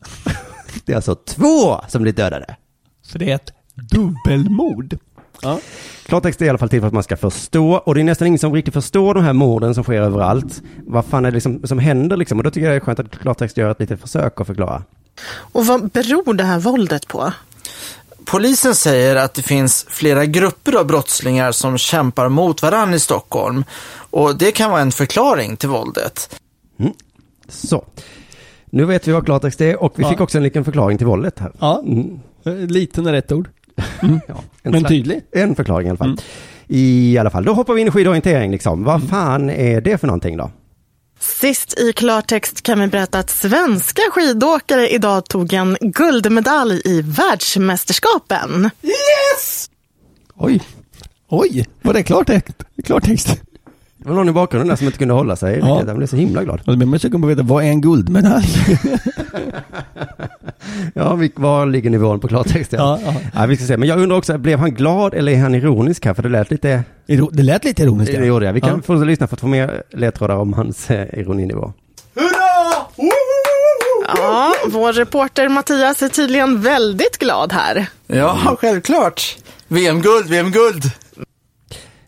Det är alltså två som blir dödade. Så det är ett dubbelmord. Ja. Klartext är i alla fall till för att man ska förstå, och det är nästan ingen som riktigt förstår de här morden som sker överallt. Vad fan är det liksom, som händer liksom? Och då tycker jag det är skönt att klartext gör ett litet försök att förklara. Och vad beror det här våldet på? Polisen säger att det finns flera grupper av brottslingar som kämpar mot varandra i Stockholm. Och det kan vara en förklaring till våldet. Så. Nu vet vi vad klartext är och vi Ja. fick också en liten förklaring till våldet här. Ja, Mm. liten är rätt ord. Ja, en Men slags- tydlig. En förklaring i alla fall. Mm. I alla fall, då hoppar vi in i skidorientering liksom. Vad fan är det för någonting då? Sist i klartext kan vi berätta att svenska skidåkare idag tog en guldmedalj i världsmästerskapen. Oj. Oj, var det klartext? klartext? Det var någon i bakgrunden där som inte kunde hålla sig. Ja. Jag blev så himla glad. Och då blir man sugen på att veta, vad är en guldmedalj? [LAUGHS] Ja, vi, var ligger nivån på klartext? Ja. Ja, ja. Vi ska se. Men jag undrar också, blev han glad eller är han ironisk här? För det lät lite... Iro- Det lät lite ironiskt. Det gjorde jag. Vi kan Ja. få lyssna för att få mer ledtrådar om hans eh, ironinivå. Ja, vår reporter Mattias är tydligen väldigt glad här. Ja, självklart. VM-guld, VM-guld.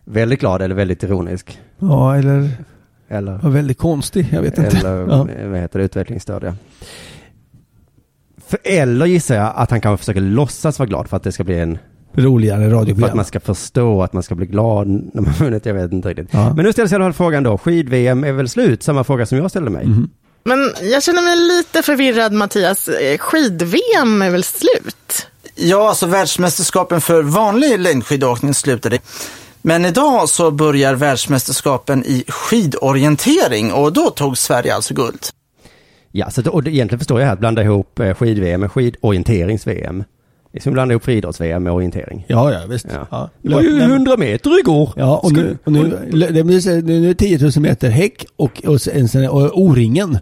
Väldigt glad eller väldigt ironisk? Ja, eller Eller, var väldigt konstig, jag vet inte. eller Ja. vad heter det, utvecklingsstörd ja. För, eller gissar jag att han kanske försöker låtsas vara glad för att det ska bli en... Roligare För att radioprogram. man ska förstå att man ska bli glad när man vunnit, jag vet inte riktigt. Ja. Men nu ställs alla fall frågan då, skid-VM är väl slut? Samma fråga som jag ställde mig. Mhm. Men jag känner mig lite förvirrad Mattias. Eh, Skid-VM är väl slut? Ja, alltså världsmästerskapen för vanlig längdskidåkning slutade. Men idag så börjar världsmästerskapen i skidorientering och då tog Sverige alltså guld. Ja, så och egentligen förstår jag här att blanda ihop eh, skid-VM med skidorienterings-VM. Det är som att blanda ihop friidrotts-VM med orientering. Ja, ja, visst. Ja. Ja. Det var ju 100 meter igår. Ja, och nu, och nu, nu är det 10 000 meter häck och, och, sen- och O-ringen.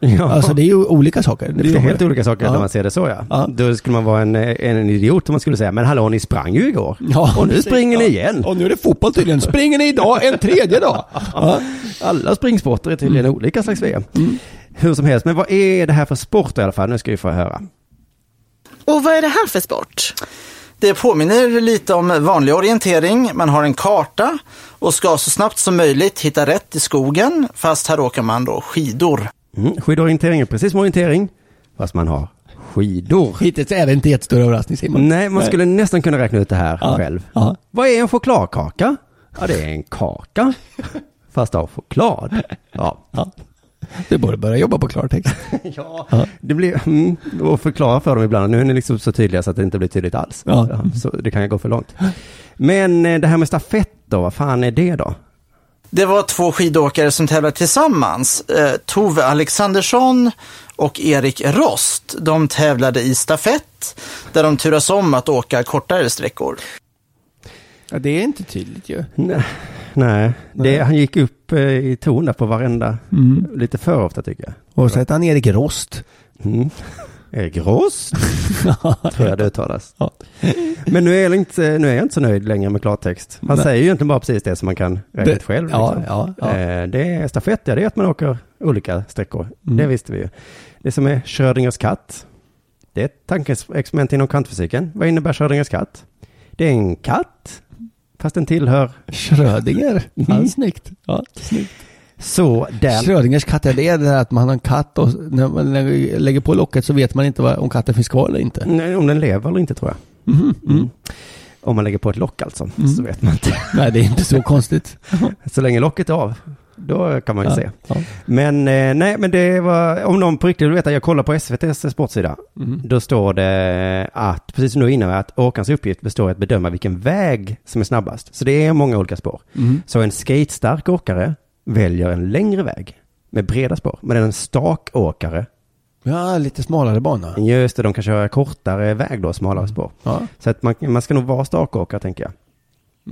Ja. Alltså det är ju olika saker. Det är förstår helt olika saker Ja. när man ser det så ja. Ja. Då skulle man vara en, en, idiot om man skulle säga, men hallå ni sprang ju igår. Ja, och nu precis. springer ni Ja. igen. Och nu är det fotboll tydligen. Springer ni idag en tredje dag? [LAUGHS] Ja. Alla springsporter är tydligen olika slags VM. Hur som helst, men vad är det här för sport i alla fall? Nu ska vi få höra. Och vad är det här för sport? Det påminner lite om vanlig orientering. Man har en karta och ska så snabbt som möjligt hitta rätt i skogen. Fast här åker man då skidor. Mm. Skidorientering är precis som orientering, fast man har skidor. [LAUGHS] Hittills är det inte jättestor överraskning Simon. Nej, man skulle nästan kunna räkna ut det här Ja. själv. Ja. Vad är en chokladkaka? Ja, det är en kaka, [LAUGHS] fast av choklad. Ja, Ja. Du borde börja jobba på klartext. [LAUGHS] ja. det blir, mm, och förklara för dem ibland. Nu är ni liksom så tydliga så att det inte blir tydligt alls. Ja. Så det kan ju gå för långt. Men eh, det här med stafett då, vad fan är det då? Det var två skidåkare som tävlade tillsammans. Eh, Tove Alexandersson och Erik Rost. De tävlade i stafett där de turas om att åka kortare sträckor. Ja, det är inte tydligt ju. Nej, nej. Det, han gick upp eh, i ton där på varenda, Mm. lite för ofta tycker jag. Och så heter han Erik Rost. Mm. Erik Rost, [LAUGHS] tror jag det uttalas. Men nu är, jag inte, nu är jag inte så nöjd längre med klartext. Han Nej. säger ju egentligen bara precis det som man kan räkna ut själv. ja, liksom. ja, ja. Eh, Det är stafett, ja, det är att man åker olika sträckor. Mm. Det visste vi ju. Det som är Schrödingers katt, det är ett tankeexperiment inom kvantfysiken. Vad innebär Schrödingers katt? Det är en katt, fast den tillhör... Schrödinger. Ja, Mm. snyggt. Ja, snyggt. Så den... Schrödingers katt, är det det där att man har en katt och när man lägger på locket så vet man inte vad, om katten finns kvar eller inte? Nej, om den lever eller inte tror jag. Mhm, mm. Om man lägger på ett lock alltså, Mm. så vet man inte. [LAUGHS] Nej, det är inte så konstigt. [LAUGHS] Så länge locket är av, då kan man ju Ja, se. ja. Men eh, nej, men det var, om någon på riktigt vill veta, jag kollar på SVTs sportsida. Mm. Då står det att, precis som du innan, att åkarens uppgift består i att bedöma vilken väg som är snabbast. Så det är många olika spår. Mm. Så en skatestark åkare väljer en längre väg med breda spår. Men en stakåkare, Ja, lite smalare bana. just det, de kan köra kortare väg då, smalare spår. Ja. Så att man, man ska nog vara stakåkare tänker jag.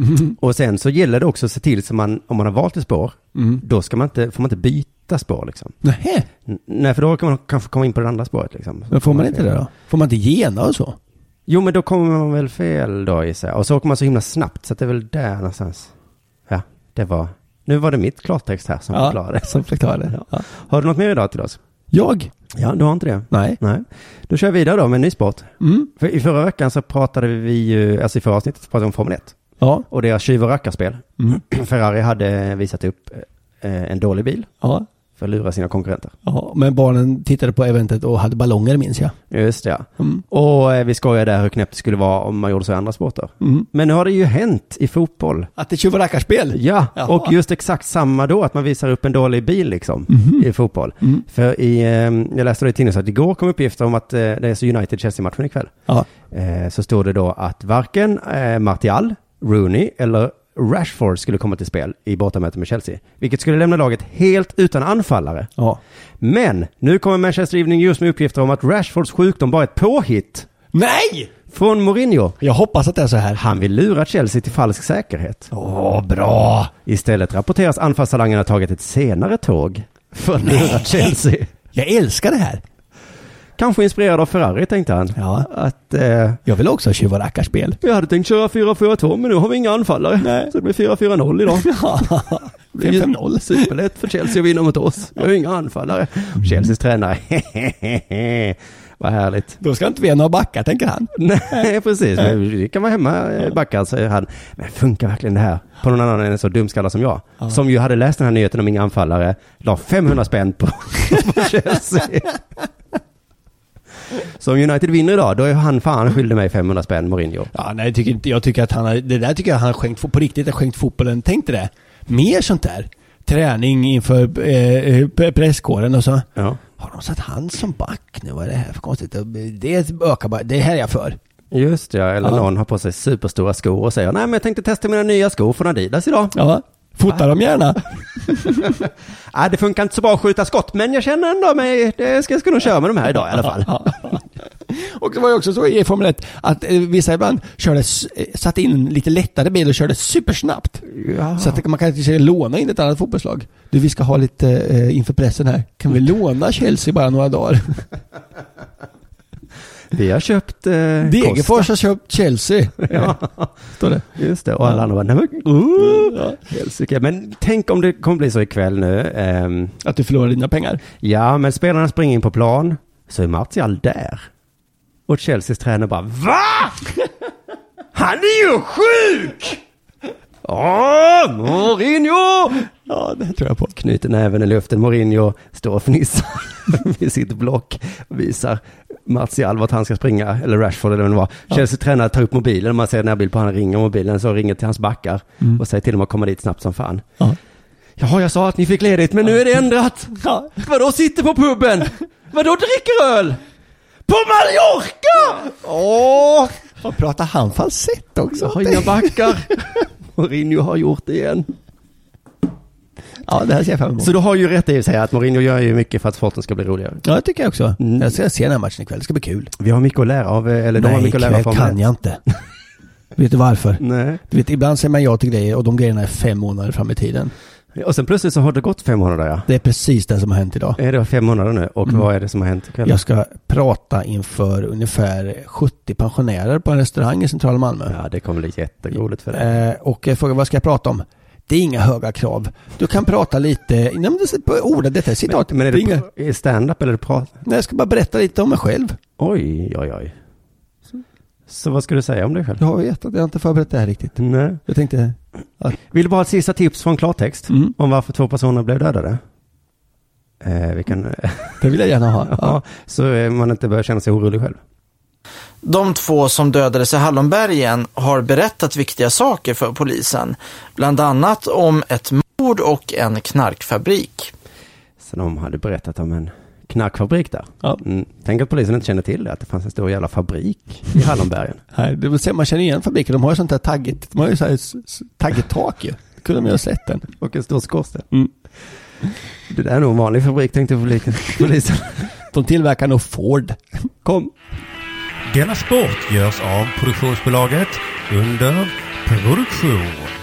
Mm. Och sen så gäller det också att se till så man, om man har valt ett spår, Mm. då ska man inte, får man inte byta spår liksom. Nähä, N- Nej, för då kan man kanske komma in på det andra spåret liksom. men får man inte det då? Får man inte gena och så? Jo, men då kommer man väl fel då gissar jag. Och så åker man så himla snabbt så att det är väl där någonstans. Ja, det var, nu var det mitt klartext här som Ja, förklarade. [LAUGHS] som förklarade. Ja. Har du något mer idag till oss? Jag? Ja, du har inte det? Nej. Nej. Då kör vi vidare då med en ny sport. Mm. För i förra veckan så pratade vi ju, alltså i förra avsnittet så pratade vi om Formel 1. Ja. Och deras tjuv och rackarspel. Mm. [CLEARS THROAT] Ferrari hade visat upp eh, en dålig bil Ja. För att lura sina konkurrenter. ja. Men barnen tittade på eventet och hade ballonger minns jag. Just det, ja. Mm. Och eh, vi skojade där hur knäppt det skulle vara om man gjorde så i andra sporter. Mm. Men nu har det ju hänt i fotboll. Att det är tjuv? Ja, Jaha. och just exakt samma då, att man visar upp en dålig bil liksom Mhm. i fotboll. Mm. För i, eh, jag läste det i tidningen att igår kom uppgifter om att eh, det är så United-Chelsea-matchen ikväll. Ja. Eh, så står det då att varken Martial, Rooney eller Rashford skulle komma till spel i bortamötet med Chelsea. Vilket skulle lämna laget helt utan anfallare. Ja. Men nu kommer Manchester Evening News med uppgifter om att Rashfords sjukdom bara är ett påhitt Nej! från Mourinho. Jag hoppas att det är så här. Han vill lura Chelsea till falsk säkerhet. Åh, bra! Istället rapporteras anfallstalangen ha tagit ett senare tåg för att lura Chelsea. Jag älskar det här. Kanske inspirerad av Ferrari tänkte han. Ja. Att eh, Jag vill också och rackarspel. vi hade tänkt köra 4-4-2 men nu har vi inga anfallare. Nej. Så det blir 4-4-0 idag. [LAUGHS] Ju 5-0. superlätt för Chelsea att vinna mot oss. Vi har inga anfallare. Chelseas tränare, [LAUGHS] vad härligt. Då ska inte vi ha några backar, tänker han. Nej, [LAUGHS] precis. Vi kan vara hemma, eh, backar, säger han. Men funkar verkligen det här på någon annan än en så dumskallad som jag? Som ju hade läst den här nyheten om inga anfallare, la 500 spänn på, på Chelsea. Så om United vinner idag, då är han fan skyldig mig 500 spänn, Mourinho. Ja, nej, jag tycker inte, jag tycker att han har, det där tycker jag han har skänkt, på riktigt har skänkt fotbollen. Tänk dig det. Mer sånt där. Träning inför eh, eh, presskåren och så. Ja. Har de satt han som back nu? Vad är det här för konstigt? Det ökar bara, det här är jag för. Just ja, eller Ja. någon har på sig superstora skor och säger nej men jag tänkte testa mina nya skor från Adidas idag. Ja, fota dem gärna. [LAUGHS] Nej, det funkar inte så bra att skjuta skott, men jag känner ändå mig, det ska jag ska nog köra med de här idag i alla fall. Och det var ju också så i Formel 1 att eh, vissa ibland körde, eh, satte in en lite lättare bil och körde supersnabbt. Ja. Så att man kan inte låna in ett annat fotbollslag. Du, vi ska ha lite eh, inför pressen här. Kan vi låna Chelsea bara några dagar? [LAUGHS] Vi har köpt eh, Degerfors har köpt Chelsea. [LAUGHS] Ja, Står det. just det. Och alla andra bara, nej men, uh, helsike. Men tänk om det kommer bli så ikväll nu. Ehm, Att du förlorar dina pengar. ja, men spelarna springer in på plan, så är Martial där. Och Chelseas tränare bara, VA? [LAUGHS] Han är ju sjuk! Åh, Mourinho! Ja, det tror jag på. Knyter näven i luften. Mourinho står och fnissar [LAUGHS] vid sitt block. Visar Martial vart han ska springa, eller Rashford eller vad det var. Chelsea tränare tar upp mobilen, man ser en närbild på han ringer mobilen, så ringer till hans backar Mm. och säger till dem att komma dit snabbt som fan. Ja. Jaha, jag sa att ni fick ledigt, men nu är det ändrat. Ja. Vadå sitter på puben? Vadå dricker öl? På Mallorca! Åh, Och pratar han falsett också? jag har inga backar. [LAUGHS] Mourinho har gjort det igen. Ja, det här ser jag fram emot. Så du har ju rätt i att säga att Mourinho gör ju mycket för att sporten ska bli roligare. Ja, det tycker jag också. Mm. Jag ska se den här matchen ikväll. Det ska bli kul. Vi har mycket att lära av, eller de har Nej, mycket att lära av Formel kan 1. jag inte. [LAUGHS] Vet du varför? Nej, Du vet, ibland säger man ja till grejer och de grejerna är fem månader fram i tiden. Och sen plötsligt så har det gått fem månader ja. Det är precis det som har hänt idag. Är det fem månader nu? Och Mm. vad är det som har hänt ikväll? Jag ska prata inför ungefär 70 pensionärer på en restaurang i centrala Malmö. Ja, det kommer bli jätteroligt för dig. Eh, och jag frågar vad ska jag prata om? Det är inga höga krav. Du kan prata lite, nej men det är på ordet, detta är citat. Men är det, inga, det stand-up eller prat? nej, jag ska bara berätta lite om mig själv. Oj, oj, oj. Så vad ska du säga om dig själv? Jag vet att jag inte förberett det här riktigt. Nej. Jag tänkte, Vill du bara ha ett sista tips från klartext? Mm. Om varför två personer blev dödade? Eh, vi kan... [LAUGHS] det vill jag gärna ha. [LAUGHS] ja, så eh, man inte börjar känna sig orolig själv. De två som dödades i Hallonbergen har berättat viktiga saker för polisen. Bland annat om ett mord och en knarkfabrik. Så de hade berättat om en knarkfabrik där. Ja. Mm. Tänk att polisen inte kände till det, att det fanns en stor jävla fabrik i Hallonbergen. [LAUGHS] Nej, det vill säga, man känner igen fabriken. De har ju sånt där taggigt, de har ju så här taggigt tak ju. Det kunde de ju ha sett den. Och en stor skorsten. Mm. Det där är nog en vanlig fabrik, tänkte [LAUGHS] polisen. De tillverkar nog Ford. Kom. Denna sport görs av produktionsbolaget under produktion.